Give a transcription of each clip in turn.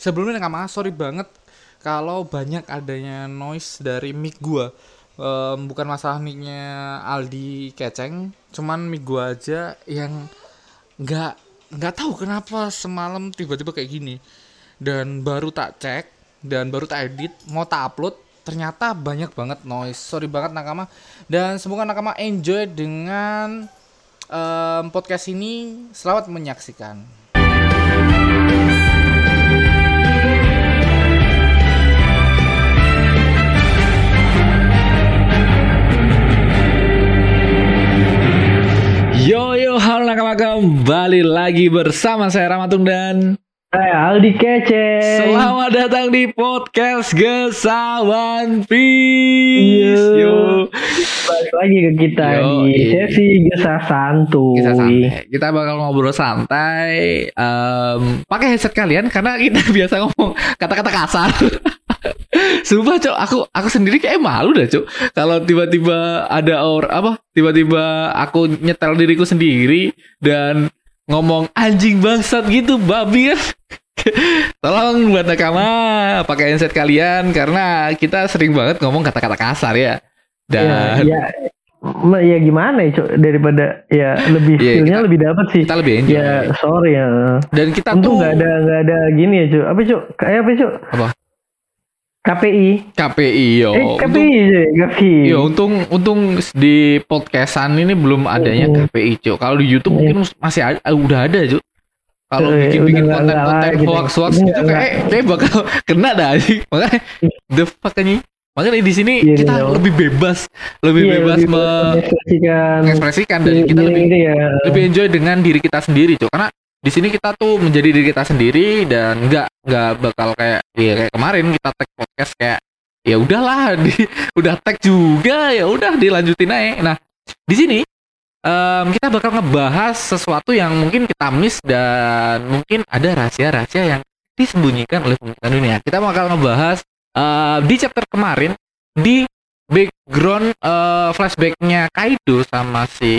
sebelumnya Nakama sorry banget kalau banyak adanya noise dari mic gua. Em, bukan masalah micnya Aldi keceng, cuman mic gua aja yang nggak nggak tahu kenapa semalam tiba-tiba kayak gini. Dan baru tak cek dan baru tak edit, mau tak upload, ternyata banyak banget noise. Sorry banget Nakama. Dan semoga Nakama enjoy dengan em, podcast ini. Selamat menyaksikan. Yo yo halo nakama kembali lagi bersama saya Ramatung dan Hai Aldi Kece. selamat datang di podcast Gesawan Peace. Yo. Balik lagi ke kita Yo, di iya. sesi Gesa Santuy. Kita santai. Kita bakal ngobrol santai. Em, pakai headset kalian karena kita biasa ngomong kata-kata kasar. Sumpah cok, aku aku sendiri kayak malu dah cok. Kalau tiba-tiba ada or apa? Tiba-tiba aku nyetel diriku sendiri dan ngomong anjing bangsat gitu, babi kan. Tolong buat nakama pakai headset kalian karena kita sering banget ngomong kata-kata kasar ya. Ya, Dan ya, ma- ya gimana ya Cuk daripada ya lebih feelnya kita- lebih dapat sih. kita lebih enjoy. Ya sorry ya. Dan kita Untung tuh nggak ada nggak ada gini ya Cuk. Apa Cuk? Kayak apa Cuk? Apa? KPI. KPI yo. eh Untung- KPI Cuk. KPI. Yo, untung untung di podcastan ini belum adanya Mm. KPI, Cuk. Kalau di YouTube Iya. mungkin masih ada, eh, udah ada, Cuk. Kalau Eh, bikin-bikin udah nggak- nggak konten-konten hoax-hoax Nggak, gitu nggak. kayak kayak bakal kena dah anjing. Makanya the fuck anjing. Makanya di sini Iya, kita iya. lebih bebas, lebih Iya, bebas mengekspresikan mengekspresikan dan kita lebih gitu ya. lebih enjoy dengan diri kita sendiri, Cuk. Karena di sini kita tuh menjadi diri kita sendiri dan nggak nggak bakal kayak ya kayak kemarin kita tag podcast kayak ya udahlah di udah tag juga ya udah dilanjutin aja. Nah, di sini em, kita bakal ngebahas sesuatu yang mungkin kita miss dan mungkin ada rahasia-rahasia yang disembunyikan oleh pemerintahan dunia. Kita bakal ngebahas eh, di chapter kemarin di background eh, flashbacknya Kaido sama si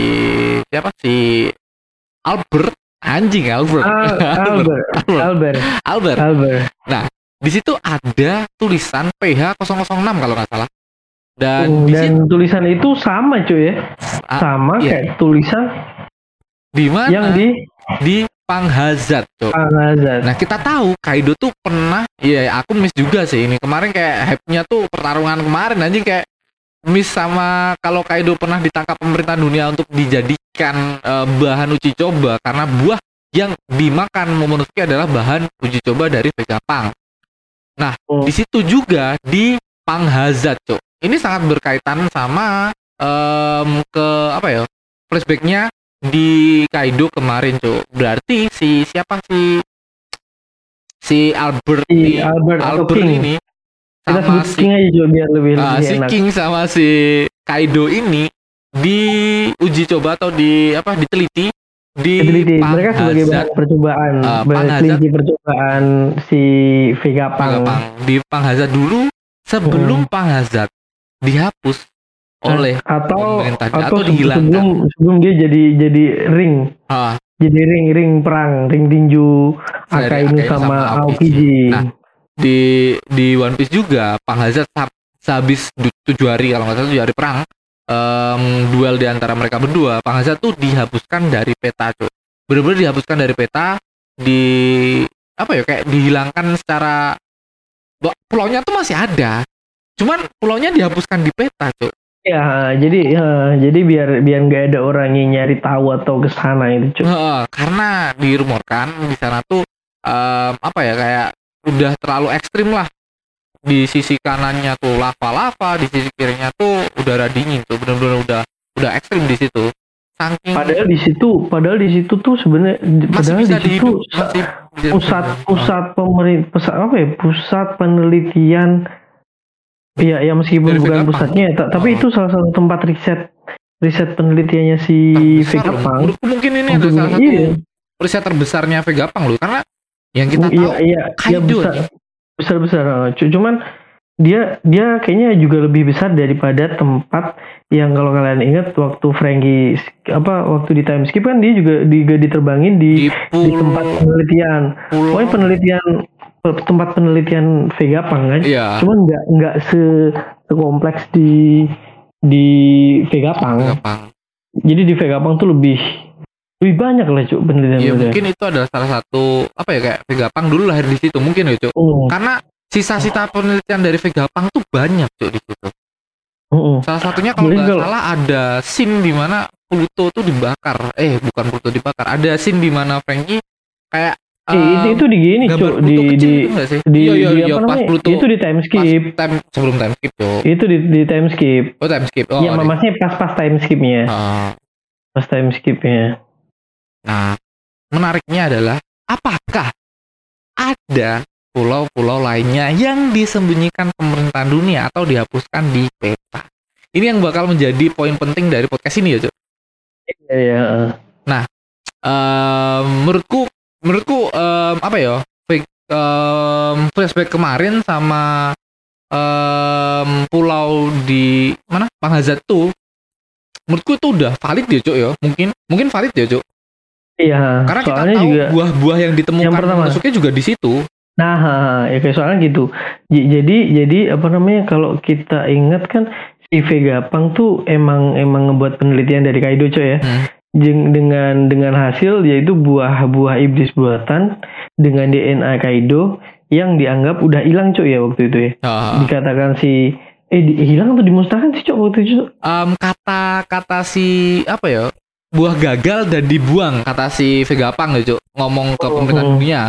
siapa si Albert anjing Albert Al- Albert, Albert Albert, Albert Albert. di situ ada tulisan PH 006 kalau nggak salah dan Oh, di situ dan tulisan itu sama cuy ya. Ah, Sama iya. kayak tulisan di mana yang di di Panghazat tuh Al-Azhar. Nah kita tahu Kaido tuh pernah, iya aku miss juga sih ini kemarin kayak hype-nya tuh pertarungan kemarin anjing kayak miss sama kalau Kaido pernah ditangkap pemerintah dunia untuk dijadikan eh, bahan uji coba karena buah yang dimakan Momonosuke adalah bahan uji coba dari Vegapunk. Nah Oh. di situ juga di Panghazat cok. Ini sangat berkaitan sama em, ke apa ya flashbacknya di Kaido kemarin cok. Berarti si siapa si si Albert Si ini- Albert Albert King. Ini Kita sama sebut si King aja juga biar lebih ah, lebih si enak. King sama si Kaido ini di uji coba atau di apa diteliti di Diteliti. Mereka sebagai bahan percobaan, Ah, bahan Panghazat. teliti percobaan si Vegapunk. Vegapunk. di Panghazat dulu sebelum Panghazat dihapus oleh atau atau atau dihilangkan. sebelum sebelum dia jadi jadi ring Ah, jadi ring ring perang ring tinju Akainu sama sama Aokiji. Aokiji. Nah, di di One Piece juga Panghazat sab- sehabis tujuh hari kalau nggak salah tujuh hari perang em, duel di antara mereka berdua Panghazat tuh dihapuskan dari peta cuy bener-bener dihapuskan dari peta di apa ya kayak dihilangkan secara pulaunya tuh masih ada cuman pulaunya dihapuskan di peta cuy Ya, jadi ya, jadi biar biar nggak ada orang yang nyari tahu atau ke sana itu, cuy. Heeh, karena dirumorkan di sana tuh em, apa ya kayak udah terlalu ekstrim lah di sisi kanannya tuh lava-lava di sisi kirinya tuh udara dingin tuh bener-bener udah udah ekstrim di situ saking Padahal di situ, padahal di situ tuh sebenarnya padahal di situ pusat pusat pemerintah pusat apa ya pusat penelitian Iya, ya meskipun Dari bukan pusatnya, ta- tapi Oh. itu salah satu tempat riset riset penelitiannya si. Menurutku mungkin ini adalah salah satu iya. riset terbesarnya Vegapunk loh karena yang kita iya, tahu iya, iya Kaido besar, besar besar. Cuman dia dia kayaknya juga lebih besar daripada tempat yang kalau kalian ingat waktu Frankie apa waktu di time skip kan dia juga juga diterbangin di di di tempat penelitian. pulau Pokoknya penelitian pe- tempat penelitian Vegapunk kan. Iya. Cuma nggak nggak se sekompleks di di Vegapunk. Gampang. Jadi di Vegapunk tuh lebih lebih banyak lah cuk penelitian Iya penelitian. mungkin itu adalah salah satu apa ya kayak Vegapunk dulu lahir di situ mungkin ya cuk. Hmm, Karena sisa-sisa penelitian dari Vegapunk tuh banyak cuk di situ. hmm, Salah satunya kalau nggak salah ada scene di mana Pluto tuh dibakar. Eh bukan Pluto dibakar. Ada scene di mana Frankie kayak Eh, itu, em, itu di gini cuk di di itu nggak sih? di, iya iya di iya apa pas namanya? Pluto itu di time pas skip. time sebelum time skip cuk. Itu di di time skip. Oh time skip. Oh, ya di- maksudnya pas pas time skipnya. Ah, Pas time skipnya. Nah, menariknya adalah apakah ada pulau-pulau lainnya yang disembunyikan pemerintahan dunia atau dihapuskan di peta? Ini yang bakal menjadi poin penting dari podcast ini ya, Cuk. Iya iya. Ehm, menurutku, menurutku em, apa ya? em, flashback kemarin sama em, pulau di mana? Panghazat tuh menurutku itu udah valid ya, Cuk ya. Mungkin mungkin valid ya, Cuk. Iya. Karena kita soalnya tahu juga buah-buah yang ditemukan Yang pertama. masuknya juga di situ. Nah, ya kayak soalnya gitu. Jadi jadi apa namanya kalau kita ingat kan si Vegapunk tuh emang emang ngebuat penelitian dari Kaido coy ya. Hmm. Jeng- dengan dengan hasil yaitu buah-buah iblis buatan dengan DNA Kaido yang dianggap udah hilang coy ya waktu itu ya. Ah. Dikatakan si eh di- hilang atau dimusnahkan sih coy waktu itu. Cok? Em, kata kata si apa ya buah gagal dan dibuang kata si Vegapunk ya Cuk. ngomong ke Oh, pemerintahan oh. dunia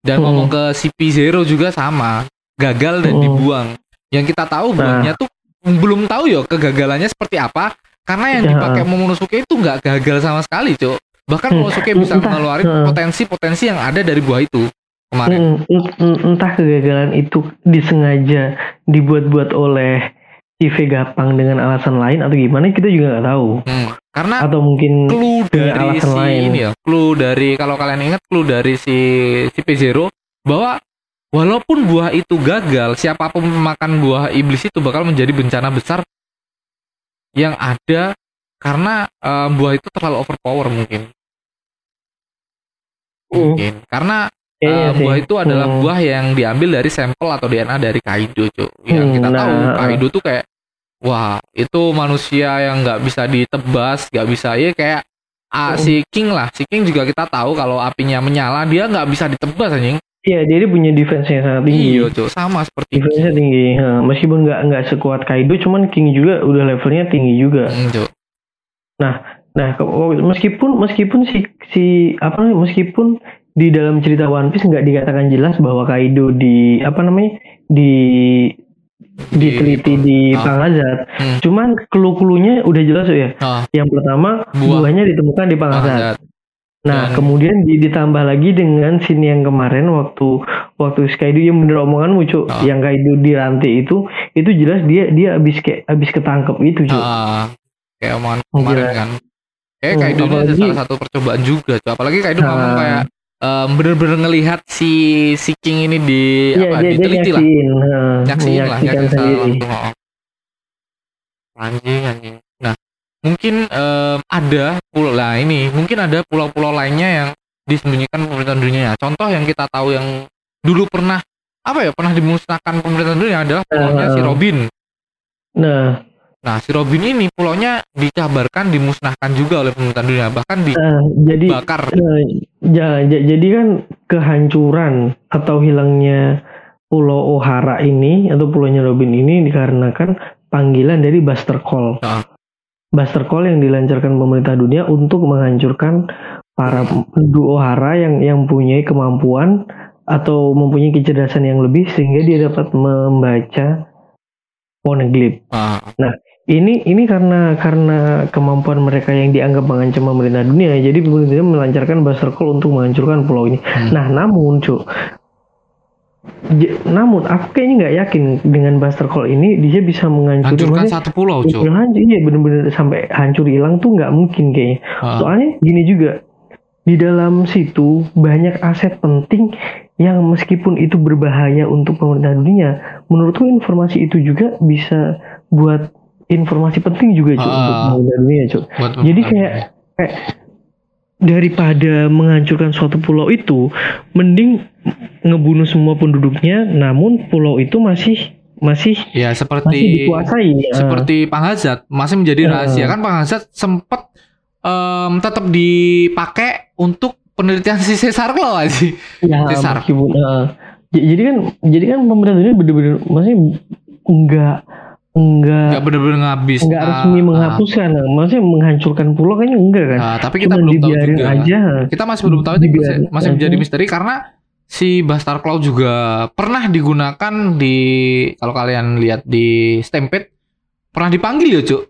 dan Oh. ngomong ke si P0 juga sama gagal dan Oh. dibuang yang kita tahu Nah. buahnya tuh belum tahu ya kegagalannya seperti apa karena yang Ya. dipakai Momonosuke itu nggak gagal sama sekali Cuk. bahkan Hmm. Momonosuke bisa Entah. ngeluarin Heeh. potensi-potensi yang ada dari buah itu kemarin Mm, ent- entah kegagalan itu disengaja dibuat-buat oleh si Vegapunk dengan alasan lain atau gimana kita juga nggak tahu. Hmm. Karena Atau mungkin clue dari si lain. ini ya clue dari kalau kalian ingat clue dari si si P0 bahwa walaupun buah itu gagal siapa pun memakan buah iblis itu bakal menjadi bencana besar yang ada karena eh, buah itu terlalu overpower mungkin Mm, mungkin karena kayaknya eh, sih. buah itu adalah Hmm. buah yang diambil dari sampel atau DNA dari Kaido cuy yang Hmm, kita nah, tahu. Kaido tuh kayak wah itu manusia yang nggak bisa ditebas nggak bisa ya kayak ah, si King lah si King juga kita tahu kalau apinya menyala dia nggak bisa ditebas anjing Iya, dia dia punya defense-nya sangat tinggi. iya cuy sama seperti Defense-nya tinggi. Ha, meskipun nggak nggak sekuat Kaido, cuman King juga udah levelnya tinggi juga. Hmm, cuy. Nah, ke- oh, meskipun meskipun si si apa namanya meskipun di dalam cerita One Piece nggak dikatakan jelas bahwa Kaido di apa namanya di diteliti di Ah. Panghazat. Hmm. Cuman clue-cluenya udah jelas ya. Ah. Yang pertama Buah. buahnya ditemukan di Panghazat. Panghazat. Nah, Dan- kemudian di- ditambah lagi dengan scene yang kemarin waktu waktu Kaido yang bener omonganmu, Cuk. Ah. Yang Kaido di rantai itu itu jelas dia dia habis kayak habis ketangkep itu, Cuk. Ah, kayak omongan Oh, kemarin gila. kan kayak Hmm, ini ada apalagi- salah satu percobaan juga cuy. apalagi Kaido Ah. ngomong kayak em, bener-bener ngelihat si si King ini di Iya, apa dia dia diteliti lah. nyaksiin, lah nyaksiin sendiri. langsung. Anjing anjing. Nah mungkin em, ada pulau lah ini mungkin ada pulau-pulau lainnya yang disembunyikan pemerintahan dunia. Contoh yang kita tahu yang dulu pernah apa ya pernah dimusnahkan pemerintahan dunia adalah pulaunya si Ah. Robin. Nah, nah si Robin ini pulaunya dikabarkan dimusnahkan juga oleh pemerintahan dunia bahkan nah, jadi dibakar Nah, ja- jadi kan kehancuran atau hilangnya Pulau Ohara ini atau pulaunya Robin ini dikarenakan panggilan dari Buster Call. Ah. Buster Call yang dilancarkan pemerintah dunia untuk menghancurkan para penduduk Ohara yang yang punya kemampuan atau mempunyai kecerdasan yang lebih sehingga dia dapat membaca poneglyph. Ah, Ini ini karena karena kemampuan mereka yang dianggap mengancam pemerintah dunia, jadi pemerintah melancarkan Buster Call untuk menghancurkan pulau ini. Hmm. Nah, namun, cuk, j- namun aku kayaknya nggak yakin dengan Buster Call ini dia bisa menghancurkan. hancurkan satu pulau cuy bener hancur, iya bener-bener sampai hancur hilang tuh nggak mungkin kayaknya. Ah, Soalnya gini juga di dalam situ banyak aset penting yang meskipun itu berbahaya untuk pemerintah dunia, menurutku informasi itu juga bisa buat informasi penting juga Cuk, Ah. untuk pemerintah dunia, buat Jadi kayak- dunia. daripada menghancurkan suatu pulau itu mending ngebunuh semua penduduknya namun pulau itu masih masih Ya masih seperti dikuasai ya. seperti Panghazat masih menjadi Ya. rahasia kan Panghazat sempat em, tetap dipakai untuk penelitian si Caesar Claw aja. ya Besar. meskipun j- jadi kan jadi kan pemerintah dunia bener-bener maksudnya enggak enggak Nggak bener-bener ngabis. enggak Ah, resmi ah. menghapuskan maksudnya menghancurkan pulau kayaknya enggak kan Ah, tapi kita Cuma belum tahu juga. aja Kita masih belum tahu itu masih, masih menjadi misteri karena si Bastard Claw juga pernah digunakan di kalau kalian lihat di Stampede pernah dipanggil ya, Cuk.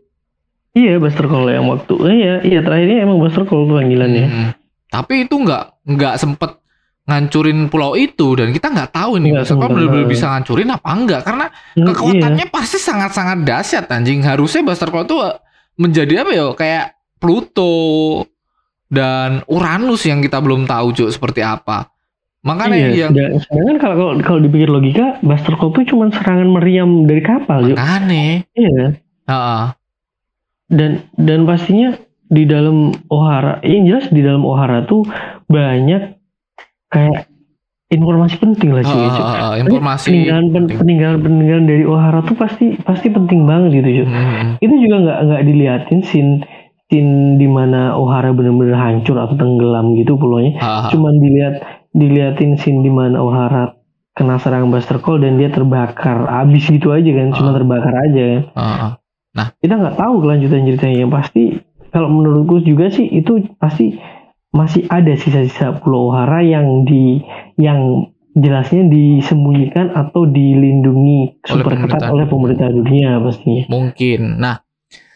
iya Buster Call yang waktu eh, iya iya terakhirnya emang Call tuh panggilannya Hmm. Tapi itu nggak nggak sempet ngancurin pulau itu dan kita nggak tahu nih sempet, bener-bener eh. bisa ngancurin apa enggak karena iya. kekuatannya pasti sangat-sangat dahsyat anjing. Harusnya Buster Claw tuh menjadi apa ya? Kayak Pluto dan Uranus yang kita belum tahu Cuk seperti apa. Makanya Iya, yang sedang- sedangkan kalau kalau dipikir logika, Buster Call itu cuma serangan meriam dari kapal, Yuk. aneh. Iya. Heeh. Dan dan pastinya di dalam Ohara, yang jelas di dalam Ohara tuh banyak kayak informasi penting lah cuy. Cuy. heeh, informasi peninggalan pen- peninggalan peninggalan dari Ohara tuh pasti pasti penting banget gitu cuy. Hmm. Itu juga nggak nggak diliatin scene scene di mana Ohara benar-benar hancur atau tenggelam gitu pulaunya. Heeh. Cuman dilihat diliatin scene di mana Ohara kena serangan Buster Call dan dia terbakar abis gitu aja kan cuma Ah. terbakar aja kan Heeh. kita nggak tahu kelanjutan ceritanya yang pasti kalau menurutku juga sih itu pasti masih ada sisa-sisa Pulau Ohara yang di yang jelasnya disembunyikan atau dilindungi super ketat oleh pemerintah dunia pastinya. Mungkin. Nah,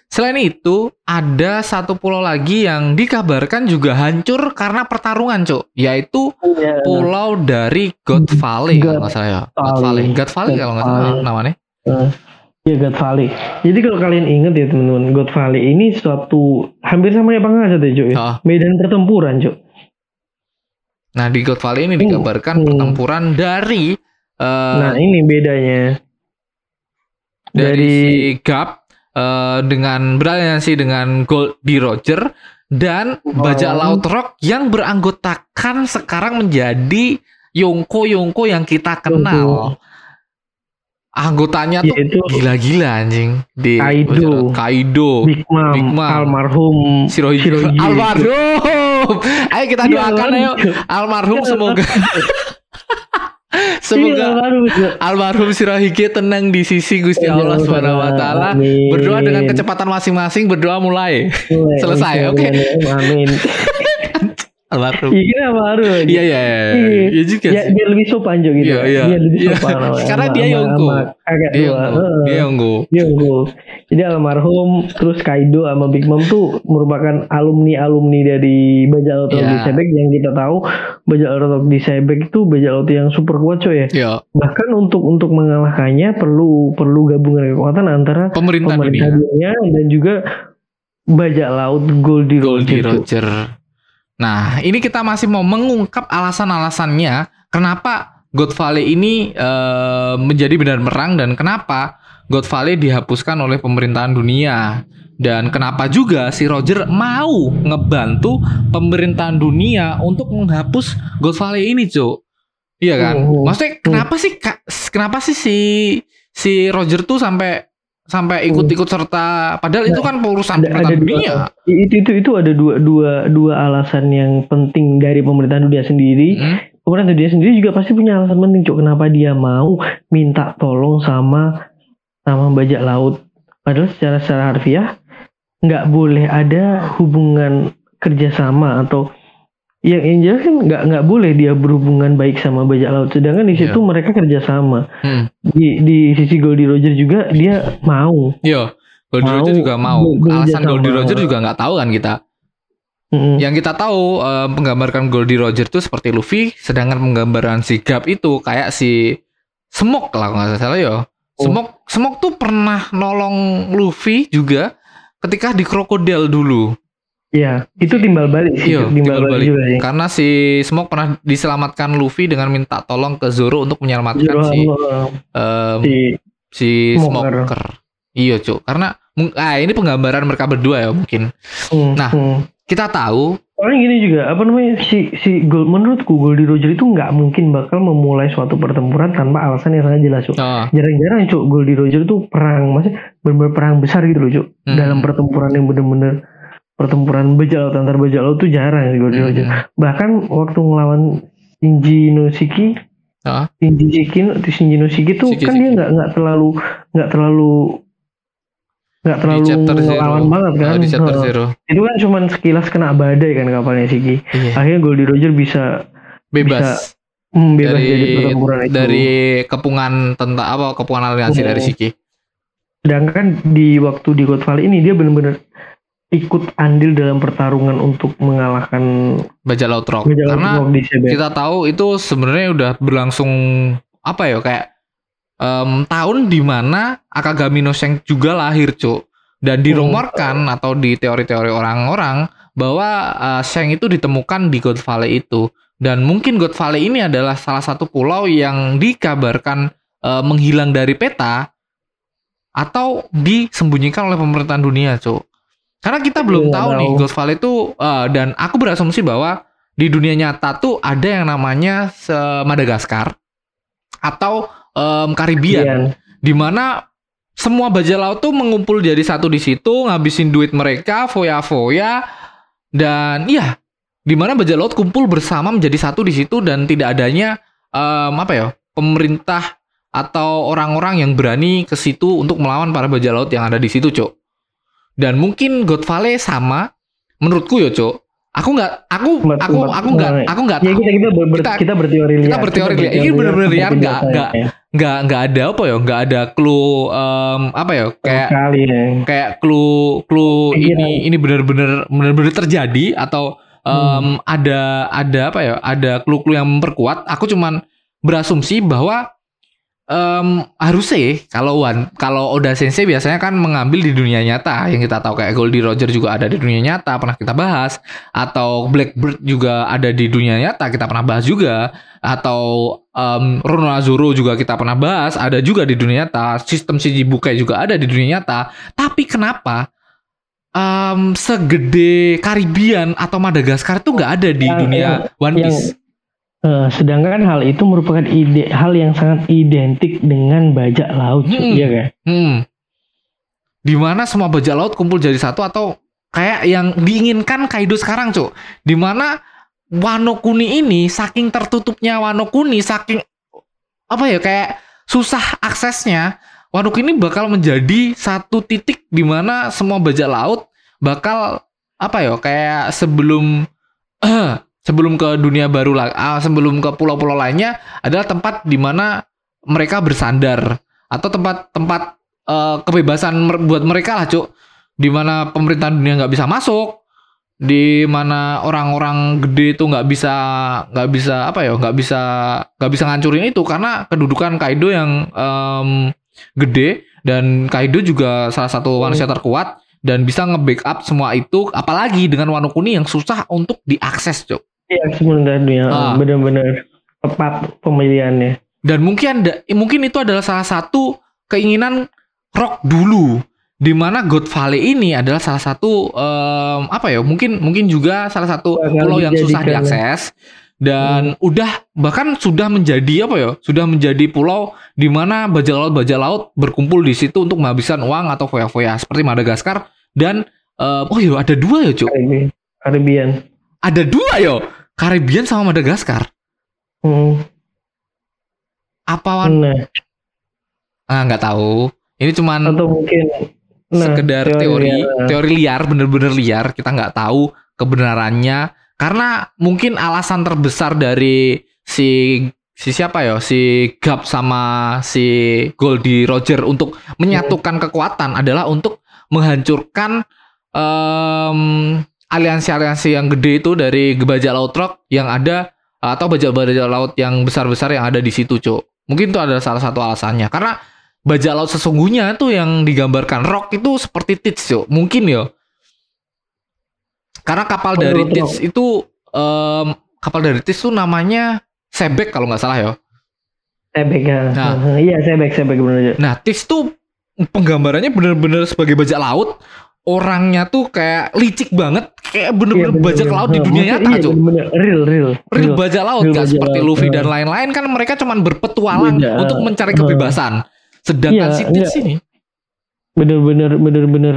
selain itu ada satu pulau lagi yang dikabarkan juga hancur karena pertarungan, Cuk. Yaitu pulau dari God Valley kalau God nggak salah ya. God Valley. Valley. God Valley God kalau nggak salah Valley. namanya. Ya God Valley. Jadi kalau kalian ingat ya teman-teman, God Valley ini suatu hampir sama ya Pangasat ya Cuk ya. Heeh. Medan pertempuran Cuk. Nah, di God Valley ini Hmm. dikabarkan Hmm. pertempuran dari eh, Nah ini bedanya. dari, dari si Gap eh, dengan beraliansi dengan Goldie Roger dan bajak Oh. laut rock yang beranggotakan sekarang menjadi Yongko Yongko yang kita kenal. Anggotanya tuh yaitu gila-gila anjing di Kaido. Kaido, Big Mom, Big Mom. almarhum Shirohige, Shirohige. almarhum. Ayo kita Iya, doakan ayo almarhum. Iya, semoga Iya, semoga almarhum, Shirohige tenang di sisi Gusti Allah Subhanahu wa taala. Berdoa dengan kecepatan masing-masing, berdoa mulai. Mulai, selesai, oke. Amin. Almarhum. Iya almarhum. Iya iya iya. Iya. Iya juga Ya, biar lebih sopan juga gitu. Iya, iya. Biar lebih Iya. sopan. sama- Karena dia Yongko. sama Kakak Dia. Yonggo. Dia Yonggo. Yonggo. Jadi almarhum terus Kaido sama Big Mom tuh merupakan alumni-alumni dari Bajak Laut Iya. di Sebek yang kita tahu Bajak Laut di Sebek itu bajak laut yang super kuat coy ya. Ya, Bahkan untuk untuk mengalahkannya perlu perlu gabungan kekuatan antara pemerintah, pemerintah dunia. dunia dan juga bajak laut Goldie, Goldie Roger. Roger. Nah, ini kita masih mau mengungkap alasan-alasannya kenapa God Valley ini eh, menjadi benar merang dan kenapa God Valley dihapuskan oleh pemerintahan dunia dan kenapa juga si Roger mau ngebantu pemerintahan dunia untuk menghapus God Valley ini, Cuk. Iya kan? Hmm. Maksudnya kenapa sih kenapa sih si si Roger tuh sampai sampai ikut-ikut serta. Padahal itu kan urusan ada, ada pemerintahan dua, dunia. itu itu itu ada dua dua dua alasan yang penting dari pemerintahan dunia sendiri. Hmm? pemerintah dunia sendiri juga pasti punya alasan penting cok. Kenapa dia mau minta tolong sama sama bajak laut? Padahal secara secara harfiah nggak boleh ada hubungan kerjasama atau yang yang jelas kan nggak nggak boleh dia berhubungan baik sama bajak laut sedangkan di situ Iya. mereka kerjasama Hmm. di di sisi Goldie Roger juga dia mau Iya, Goldie Mau Roger juga mau. Alasan Goldie. Roger juga nggak tahu kan kita. Mm-mm. Yang kita tahu eh, menggambarkan Goldie Roger itu seperti Luffy, sedangkan penggambaran si Gap itu kayak si Smoke lah kalau nggak salah ya. Oh. Smoke Smoke tuh pernah nolong Luffy juga ketika di Crocodile dulu. Ya, itu timbal balik sih, Iya, timbal, timbal balik, balik. juga sih. Karena si Smoke pernah diselamatkan Luffy dengan minta tolong ke Zoro untuk menyelamatkan Zoro si em, si si Smoker. Smoker. Iya, Cuk. Karena ah ini penggambaran mereka berdua ya mungkin. hmm, Nah, hmm. kita tahu Soalnya gini juga, apa namanya si si Gold menurutku Goldie Roger itu nggak mungkin bakal memulai suatu pertempuran tanpa alasan yang sangat jelas, Cuk. Oh, Jarang-jarang, Cuk, Goldie Roger itu perang, maksudnya benar-benar perang besar gitu loh, Cuk. Hmm. Dalam pertempuran yang benar-benar pertempuran bajak laut antar bajak laut tuh jarang sih Roger. hmm. Bahkan waktu ngelawan Shinji no Shiki, Ah. Shinji Shiki, Shinji no Shiki tuh Shiki, kan Shiki. dia nggak nggak terlalu nggak terlalu nggak Di terlalu chapter zero. ngelawan banget kan. Oh, di chapter zero. Itu kan cuman sekilas kena badai kan kapalnya Shiki. Iya. Akhirnya Goldie Roger bisa Bebas hmm, bebas dari dari pertempuran itu. dari kepungan tentang apa kepungan aliansi Oh. dari Shiki. Sedangkan di waktu di God Valley ini dia benar-benar ikut andil dalam pertarungan untuk mengalahkan Bajak laut rock. Laut Karena Rock di kita tahu itu sebenarnya udah berlangsung apa ya kayak em, tahun di mana Akagami no Seng juga lahir cuk. Dan dirumorkan atau di teori-teori orang-orang bahwa Seng itu ditemukan di God Valley itu. Dan mungkin God Valley ini adalah salah satu pulau yang dikabarkan eh, menghilang dari peta atau disembunyikan oleh pemerintahan dunia cuk karena kita belum Nggak tahu nih tahu. God Valley itu eh, dan aku berasumsi bahwa di dunia nyata tuh ada yang namanya se- Madagaskar atau em, Karibian Iya. di mana semua bajak laut tuh mengumpul jadi satu di situ ngabisin duit mereka foya-foya dan iya di mana bajak laut kumpul bersama menjadi satu di situ dan tidak adanya em, apa ya pemerintah atau orang-orang yang berani ke situ untuk melawan para bajak laut yang ada di situ cok dan mungkin God Valley sama menurutku ya cok aku nggak aku aku aku nggak aku nggak Ya kita kita ber, Kita- kita berteori liar. kita berteori liar. Ini bener-bener liar, nggak- nggak- nggak nggak ada apa ya nggak ada clue em, apa ya kayak Sekali ya. kayak clue clue Pikiran. ini ini benar-benar benar-benar terjadi atau em, ada ada apa ya ada clue-clue yang memperkuat aku cuman berasumsi bahwa em, harusnya kalau Wan kalau Oda Sensei biasanya kan mengambil di dunia nyata. Yang kita tahu kayak Goldie Roger juga ada di dunia nyata pernah kita bahas. Atau Blackbird juga ada di dunia nyata kita pernah bahas juga. Atau um, Rono Azuro juga kita pernah bahas ada juga di dunia nyata. Sistem Shichibukai juga ada di dunia nyata. Tapi kenapa em, segede Karibian atau Madagaskar itu nggak ada di Yang- dunia One yang- Eh, sedangkan hal itu merupakan ide hal yang sangat identik dengan bajak laut. Hmm. iya kan? Hmm. Di mana semua bajak laut kumpul jadi satu atau kayak yang diinginkan Kaido sekarang, Cuk. Di mana Wano Kuni ini saking tertutupnya Wano Kuni, saking apa ya kayak susah aksesnya, Wano Kuni bakal menjadi satu titik di mana semua bajak laut bakal apa ya kayak sebelum sebelum ke dunia baru lah, ah, sebelum ke pulau-pulau lainnya adalah tempat di mana mereka bersandar atau tempat-tempat eh, kebebasan mer- buat mereka lah cuk. Di mana pemerintahan dunia nggak bisa masuk di mana orang-orang gede itu nggak bisa nggak bisa apa ya nggak bisa nggak bisa ngancurin itu karena kedudukan Kaido yang em, gede dan Kaido juga salah satu manusia terkuat dan bisa nge-backup semua itu apalagi dengan Wano Kuni yang susah untuk diakses cuk Iya, sebenarnya dunia Ah. benar-benar tepat pemilihannya. dan mungkin ada mungkin itu adalah salah satu keinginan Rock dulu di mana God Valley ini adalah salah satu em, apa ya mungkin mungkin juga salah satu Bakal pulau yang susah dijadikan- diakses dan udah bahkan sudah menjadi apa ya sudah menjadi pulau di mana bajak laut bajak laut berkumpul di situ untuk menghabiskan uang atau foya-foya seperti Madagaskar dan em, oh iya ada dua ya cuk Karibian. Karibian. ada dua yo Karibian sama Madagaskar Hmm. apa wan Nah, ah nggak tahu. Ini cuman atau mungkin nah, sekedar teori liar. teori liar bener-bener liar. Kita nggak tahu kebenarannya. Karena mungkin alasan terbesar dari si si siapa ya? Si Gap sama si Goldie Roger untuk menyatukan kekuatan adalah untuk menghancurkan em, aliansi-aliansi yang gede itu dari bajak laut rock yang ada atau bajak-bajak laut yang besar-besar yang ada di situ, Cuk. Mungkin itu adalah salah satu alasannya. Karena bajak laut sesungguhnya tuh yang digambarkan rock itu seperti Tits, Cuk. Mungkin ya. Karena kapal dari Tits itu em, kapal dari Tits tuh namanya Sebek kalau nggak salah ya. Sebek ya. Nah. Iya, sebek, sebek benar. Nah, Tis tuh penggambarannya bener-bener sebagai bajak laut, orangnya tuh kayak licik banget, kayak bener-bener Iya, bajak laut di dunia nyata, iya, Cuk. bener-bener real real Real bajak laut Real kan bajak seperti laut, Luffy dan lain-lain kan mereka cuman berpetualang Beda. untuk mencari kebebasan. Sedangkan Iya, si Tits iya. ini bener-bener bener-bener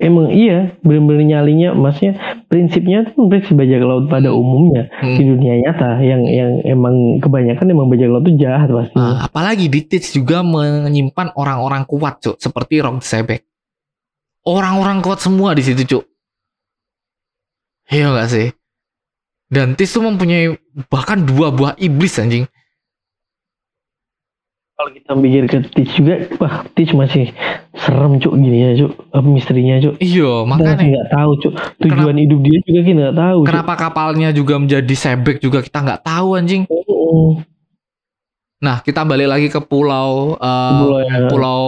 emang iya bener-bener nyalinya maksudnya prinsipnya tuh prinsip bajak laut pada umumnya Hmm. di dunia nyata yang yang emang kebanyakan emang bajak laut tuh jahat pasti Nah, apalagi di juga menyimpan orang-orang kuat, Cuk, seperti Rock Sebek. Orang-orang kuat semua di situ, Cuk. Iya gak sih? Dan Tits tuh mempunyai bahkan dua buah iblis anjing. kalau kita pikir ke Teach juga wah Teach masih serem cuk gini ya cuk apa misterinya cuk Iya, kita makanya nggak tahu cuk tujuan hidup dia juga kita nggak tahu Cuk. kenapa kapalnya juga menjadi Sebek juga kita nggak tahu anjing. Oh, Nah, kita balik lagi ke pulau eh, Pulau yang- pulau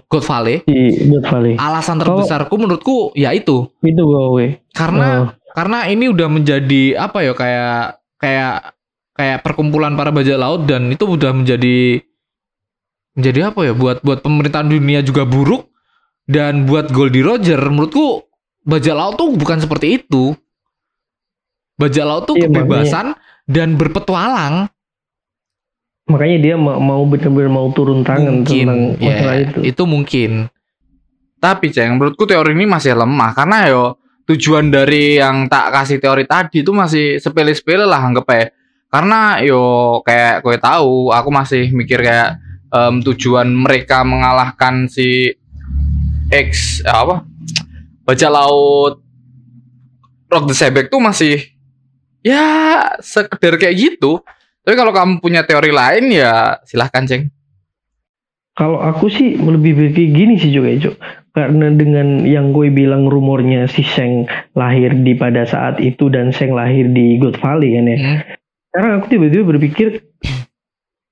God Valley. di Death Valley. Alasan terbesarku menurutku ya itu. Itu gue karena Oh. karena ini udah menjadi apa ya kayak kayak kayak perkumpulan para bajak laut dan itu udah menjadi menjadi apa ya buat buat pemerintahan dunia juga buruk dan buat Goldie Roger menurutku bajak laut tuh bukan seperti itu. Bajak laut tuh Iya, kebebasan dan berpetualang makanya dia ma- mau benar-benar mau turun tangan tentang ya, masalah itu. Itu mungkin. Tapi ceng menurutku teori ini masih lemah. Karena yo tujuan dari yang tak kasih teori tadi itu masih sepele-sepele lah anggap ya karena yo kayak gue tahu aku masih mikir kayak em, tujuan mereka mengalahkan si X apa? Baca laut Rock the Sebek tuh masih ya sekedar kayak gitu tapi kalau kamu punya teori lain ya silahkan ceng Kalau aku sih lebih kayak gini sih juga Cuk. Karena dengan yang gue bilang rumornya si Sheng lahir di pada saat itu dan Sheng lahir di God Valley kan ya. Hmm. Sekarang aku tiba-tiba berpikir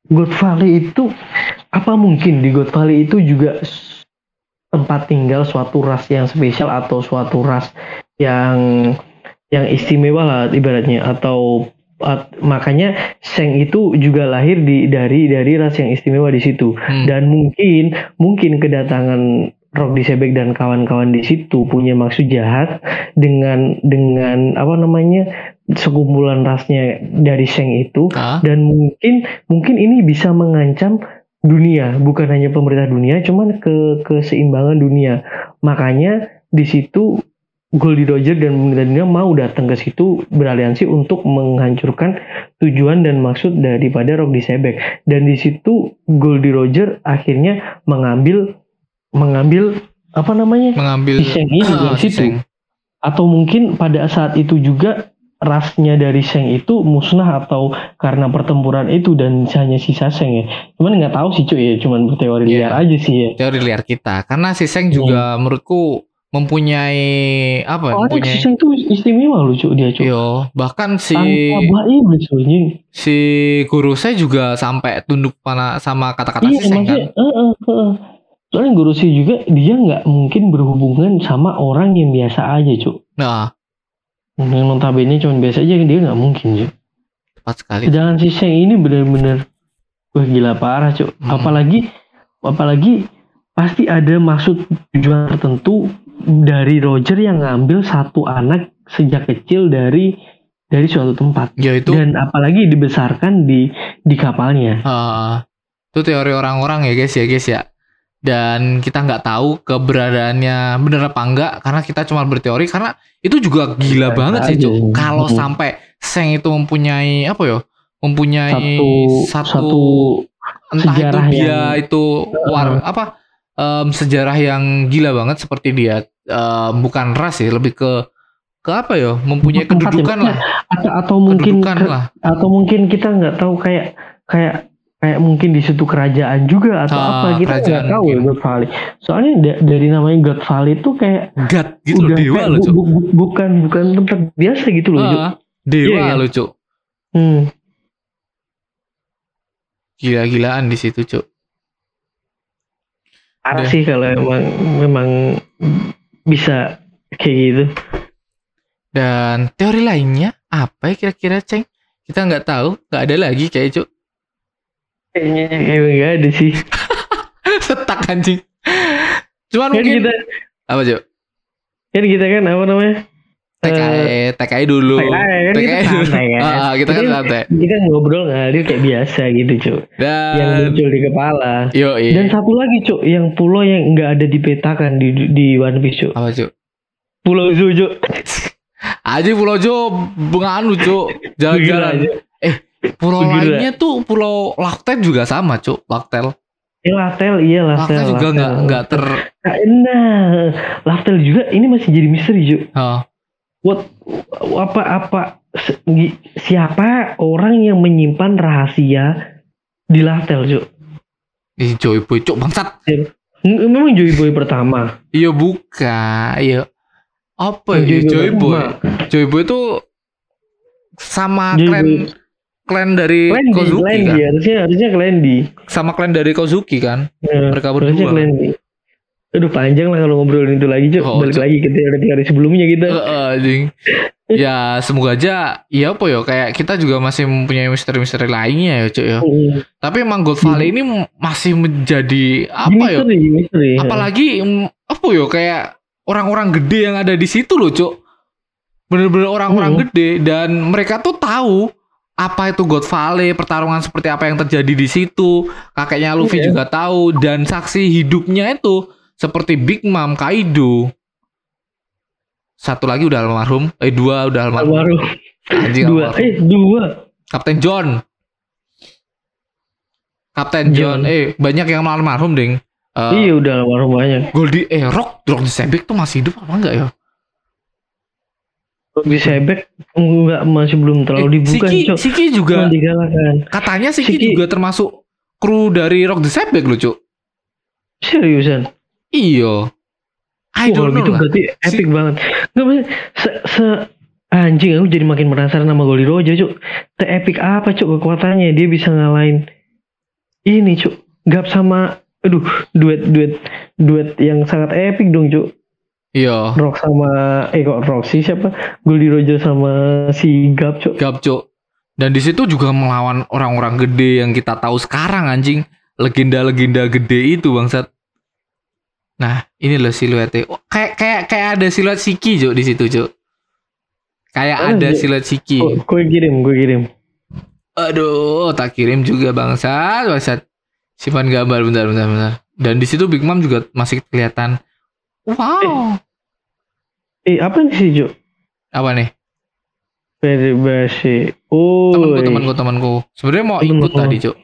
God Valley itu apa mungkin di God Valley itu juga tempat tinggal suatu ras yang spesial atau suatu ras yang yang istimewa lah ibaratnya atau at- makanya Sheng itu juga lahir di dari dari ras yang istimewa di situ. Hmm. dan mungkin mungkin kedatangan Rock Sebek dan kawan-kawan di situ punya maksud jahat dengan dengan apa namanya sekumpulan rasnya dari Sheng itu. Ah, dan mungkin mungkin ini bisa mengancam dunia. Bukan hanya pemerintah dunia cuman ke keseimbangan dunia. Makanya di situ Goldie Roger dan pemerintah dunia mau datang ke situ beraliansi untuk menghancurkan tujuan dan maksud daripada Rock Sebek dan di situ Goldie Roger akhirnya mengambil mengambil apa namanya mengambil Sheng ini Ah, dari si situ Sheng. atau mungkin pada saat itu juga rasnya dari Sheng itu musnah atau karena pertempuran itu dan hanya sisa Sheng ya. Cuman nggak tahu sih cuy ya, cuman berteori Iya. liar aja sih ya. teori liar kita karena si Seng Hmm. juga menurutku mempunyai apa si mempunyai Sheng itu istimewa loh cuy dia cuy. yo bahkan si anjing. si guru saya juga sampai tunduk pada sama kata-kata Iya si Seng kan eh, eh, eh. Soalnya guru sih juga dia nggak mungkin berhubungan sama orang yang biasa aja cuy. nah Yang notabene cuman biasa aja dia nggak mungkin cuy. tepat sekali Sedangkan si Sheng ini benar-benar wah gila parah cuk. Hmm. Apalagi apalagi pasti ada maksud tujuan tertentu dari Roger yang ngambil satu anak sejak kecil dari dari suatu tempat ya itu dan apalagi dibesarkan di di kapalnya. eh, itu teori orang-orang ya guys ya guys ya dan kita nggak tahu keberadaannya bener apa enggak karena kita cuma berteori karena itu juga gila Bisa banget sih. Cuk. kalau Hmm. sampai Seng itu mempunyai apa ya mempunyai Satu satu, satu entah itu dia yang- itu war apa em, sejarah yang gila banget seperti dia em, bukan ras sih lebih ke ke apa ya mempunyai Tempat ya, kedudukan lah atau, atau mungkin ke- lah atau mungkin kita nggak tahu kayak kayak kayak mungkin di situ kerajaan juga atau Ah, apa kita nggak tahu ya. God Valley. Soalnya da- dari namanya God Valley itu kayak God gitu udah dewa kayak loh bu- bu- bu- bukan bukan tempat biasa gitu loh. Ah, dewa Iya, kan? loh Cuk. Hmm. gila-gilaan di situ Cuk. Parah Udah. sih kalau emang memang bisa kayak gitu. dan teori lainnya apa ya kira-kira Ceng kita nggak tahu nggak ada lagi kayak Cuk Kayaknya emang nggak ada sih. setak anjing cuman Kan mungkin kita apa Cuk kan kita kan apa namanya TKI, TKI dulu. TKI kan TKI kita dulu. santai kan. Ah, kita kan santai. kita ngobrol ngalir kayak biasa gitu cuk yang Dan muncul di kepala yo dan satu lagi cuk yang pulau yang nggak ada dipetakan di di One Piece cuk apa cuk? Pulau cuk Aja Pulau Jo benganu cuk, jalan-jalan. aja. Pulau Gila. lainnya tuh Pulau Laktel juga sama cuk, Laktel. Ya Laftel iya Laftel. Laktel juga nggak nggak ter. Nah, Laftel juga ini masih jadi misteri Ju. Oh, What apa apa siapa orang yang menyimpan rahasia di Laftel Ju? ih Joy Boy cuk bangsat. Memang Joy Boy pertama. Iya buka, iya. Apa ya Joy Boy? Joy Boy tuh sama Joy klan Boy. klan dari Clandy, Kozuki Clandy, kan? harusnya harusnya Clandy. Sama klan dari Kozuki kan? Nah, Mereka harusnya berdua. Aduh panjang lah kalau ngobrolin itu lagi Ju. Oh, Balik lagi ke teori-teori sebelumnya gitu. Heeh, anjing. ya semoga aja ya apa ya kayak kita juga masih mempunyai misteri-misteri lainnya ya cuy ya. Hmm. Tapi emang God Valley ini masih menjadi apa ya? Apalagi mm, apa ya kayak orang-orang gede yang ada di situ loh, Cuk. Bener-bener orang-orang Hmm. gede dan mereka tuh tahu apa itu God Valley, pertarungan seperti apa yang terjadi di situ. Kakeknya Luffy Iya. juga tahu dan saksi hidupnya itu seperti Big Mom Kaido. Satu lagi udah almarhum, eh dua udah almarhum. Almarhum. Anjing Dua. almarhum. Eh dua. Kapten John. Kapten John. John. Eh banyak yang almarhum, Ding. Eh, Iya udah almarhum banyak. Goldie eh Rock Rock the Sebek tuh masih hidup apa enggak ya? Di Sebek enggak masih belum terlalu Eh, dibuka Siki, Cok. Siki juga katanya Siki, Siki- juga termasuk kru dari Rock the Sebek loh, Cuk. Seriusan. Iya. I don't gitu know lah. berarti epic banget. Enggak maksudnya se, se anjing aku jadi makin penasaran sama Goldie Roger, Cuk. Se epic apa, Cuk, kekuatannya? Dia bisa ngalahin ini, Cuk. Gap sama aduh, duet duet duet yang sangat epic dong, Cuk. Iya. Rock sama eh kok Rock sih siapa? Goldie Roger sama si Gap, Cuk. Gap, Cuk. Dan di situ juga melawan orang-orang gede yang kita tahu sekarang anjing. Legenda-legenda gede itu bangsat. Nah, ini loh siluetnya. Oh, kayak kayak kayak ada siluet Siki, Cuk, di situ, Cuk. Kayak Oh, ada iya. siluet Siki. Oh, gue kirim, gue kirim. Aduh, tak kirim juga bangsat, bangsat. Simpan gambar bentar, bentar, bentar. Dan di situ Big Mom juga masih kelihatan. Wow. Eh, apa nih sih, Cuk? Apa nih? Very basi. Oh. Temanku, temanku, temanku. Sebenarnya mau ikut tadi, Cuk.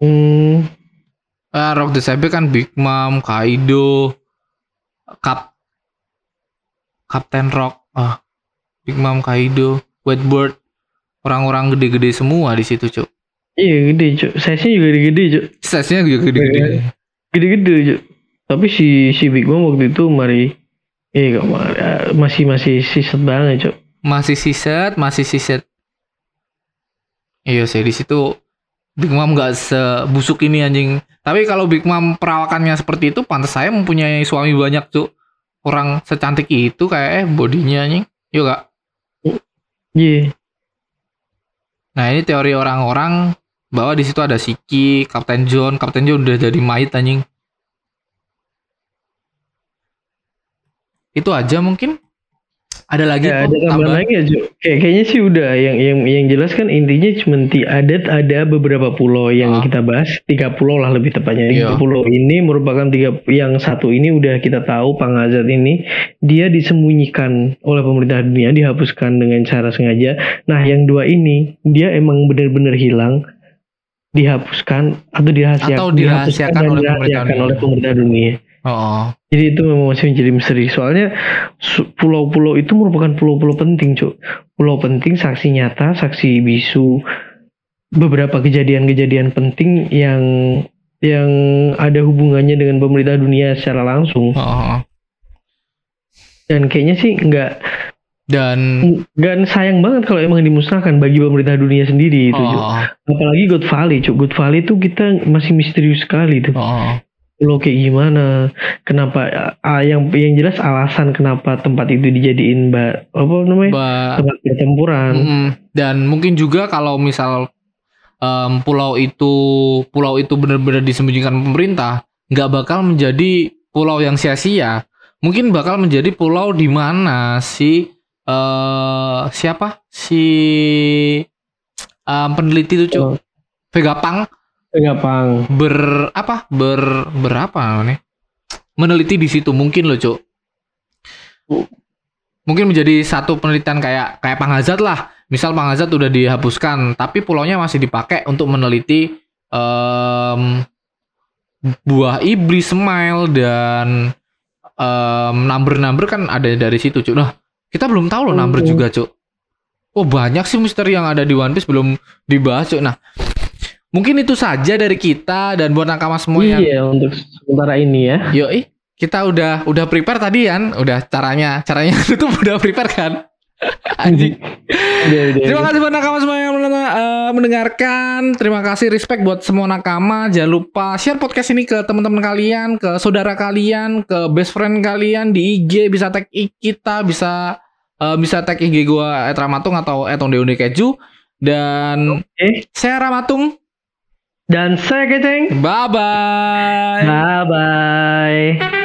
Hmm. Ah, Rock the Saber kan Big Mom, Kaido, Kap Kapten Rock, ah, Big Mom, Kaido, Whitebird, orang-orang gede-gede semua di situ, Cuk. Iya gede cuk, size-nya juga gede cuk, Size-nya juga gede-gede. gede-gede cuk. Tapi si si Big Mom waktu itu mari, eh kok mari, ah, masih masih siset banget cuk. Masih siset, masih siset. Iya sih di situ Big Mom gak sebusuk ini anjing. Tapi kalau Big Mom perawakannya seperti itu, pantas saya mempunyai suami banyak cuk. Orang secantik itu kayak eh bodinya anjing. Yuk gak? Iya, Nah ini teori orang-orang bahwa di situ ada Siki, Kapten John, Kapten John udah jadi mayat anjing. Itu aja mungkin. Ada lagi ya, ada tambahan lagi ya. Kayak kayaknya sih udah yang yang yang jelas kan intinya cuma ti ada ada beberapa pulau yang Ah. kita bahas, tiga pulau lah lebih tepatnya. Tiga Iya. pulau ini merupakan tiga yang satu ini udah kita tahu Pangazat ini dia disembunyikan oleh pemerintah dunia, dihapuskan dengan cara sengaja. Nah, yang dua ini dia emang benar-benar hilang, dihapuskan atau dirahasiakan, Atau dirahasiakan oleh pemerintah oleh pemerintah dunia. Oh, Jadi itu memang masih menjadi misteri. Soalnya pulau-pulau itu merupakan pulau-pulau penting, Cuk. Pulau penting, saksi nyata, saksi bisu, beberapa kejadian-kejadian penting yang yang ada hubungannya dengan pemerintah dunia secara langsung. oh. Dan kayaknya sih nggak Dan nggak sayang banget kalau emang dimusnahkan bagi pemerintah dunia sendiri itu, Cuk. oh, Apalagi God Valley, Cuk. God Valley itu kita masih misterius sekali tuh. oh, Pulau kayak gimana? Kenapa? ah, yang yang jelas alasan kenapa tempat itu dijadiin ba, apa namanya? Ba- tempat pertempuran. Mm-mm. Dan mungkin juga kalau misal em, pulau itu pulau itu benar-benar disembunyikan pemerintah, nggak bakal menjadi pulau yang sia-sia. mungkin bakal menjadi pulau di mana si eh siapa si em, peneliti itu cuk Oh. Vegapunk Gampang. ber apa? Ber berapa namanya meneliti di situ mungkin loh cuk. Mungkin menjadi satu penelitian kayak kayak Panghazat lah. Misal Panghazat udah dihapuskan tapi pulaunya masih dipakai untuk meneliti em, buah iblis smile dan em, number-number kan ada dari situ cuk. Nah kita belum tahu loh number Mhm. juga cuk. Oh banyak sih misteri yang ada di One Piece belum dibahas cuk. Nah mungkin itu saja dari kita dan buat nakama semua yang Iya untuk sementara ini ya. Yoi, kita udah udah prepare tadi kan, udah caranya caranya itu udah prepare kan. Anjing. Udah, udah, Terima udah. kasih buat nakama semua yang eh, mendengarkan. Terima kasih respect buat semua nakama. Jangan lupa share podcast ini ke teman-teman kalian, ke saudara kalian, ke best friend kalian di IG bisa tag i- kita, bisa eh, bisa tag IG gua @ramatung atau @ondeonde keju dan Oke. saya Ramatung. Dan saya Keceng. Bye bye. Bye bye.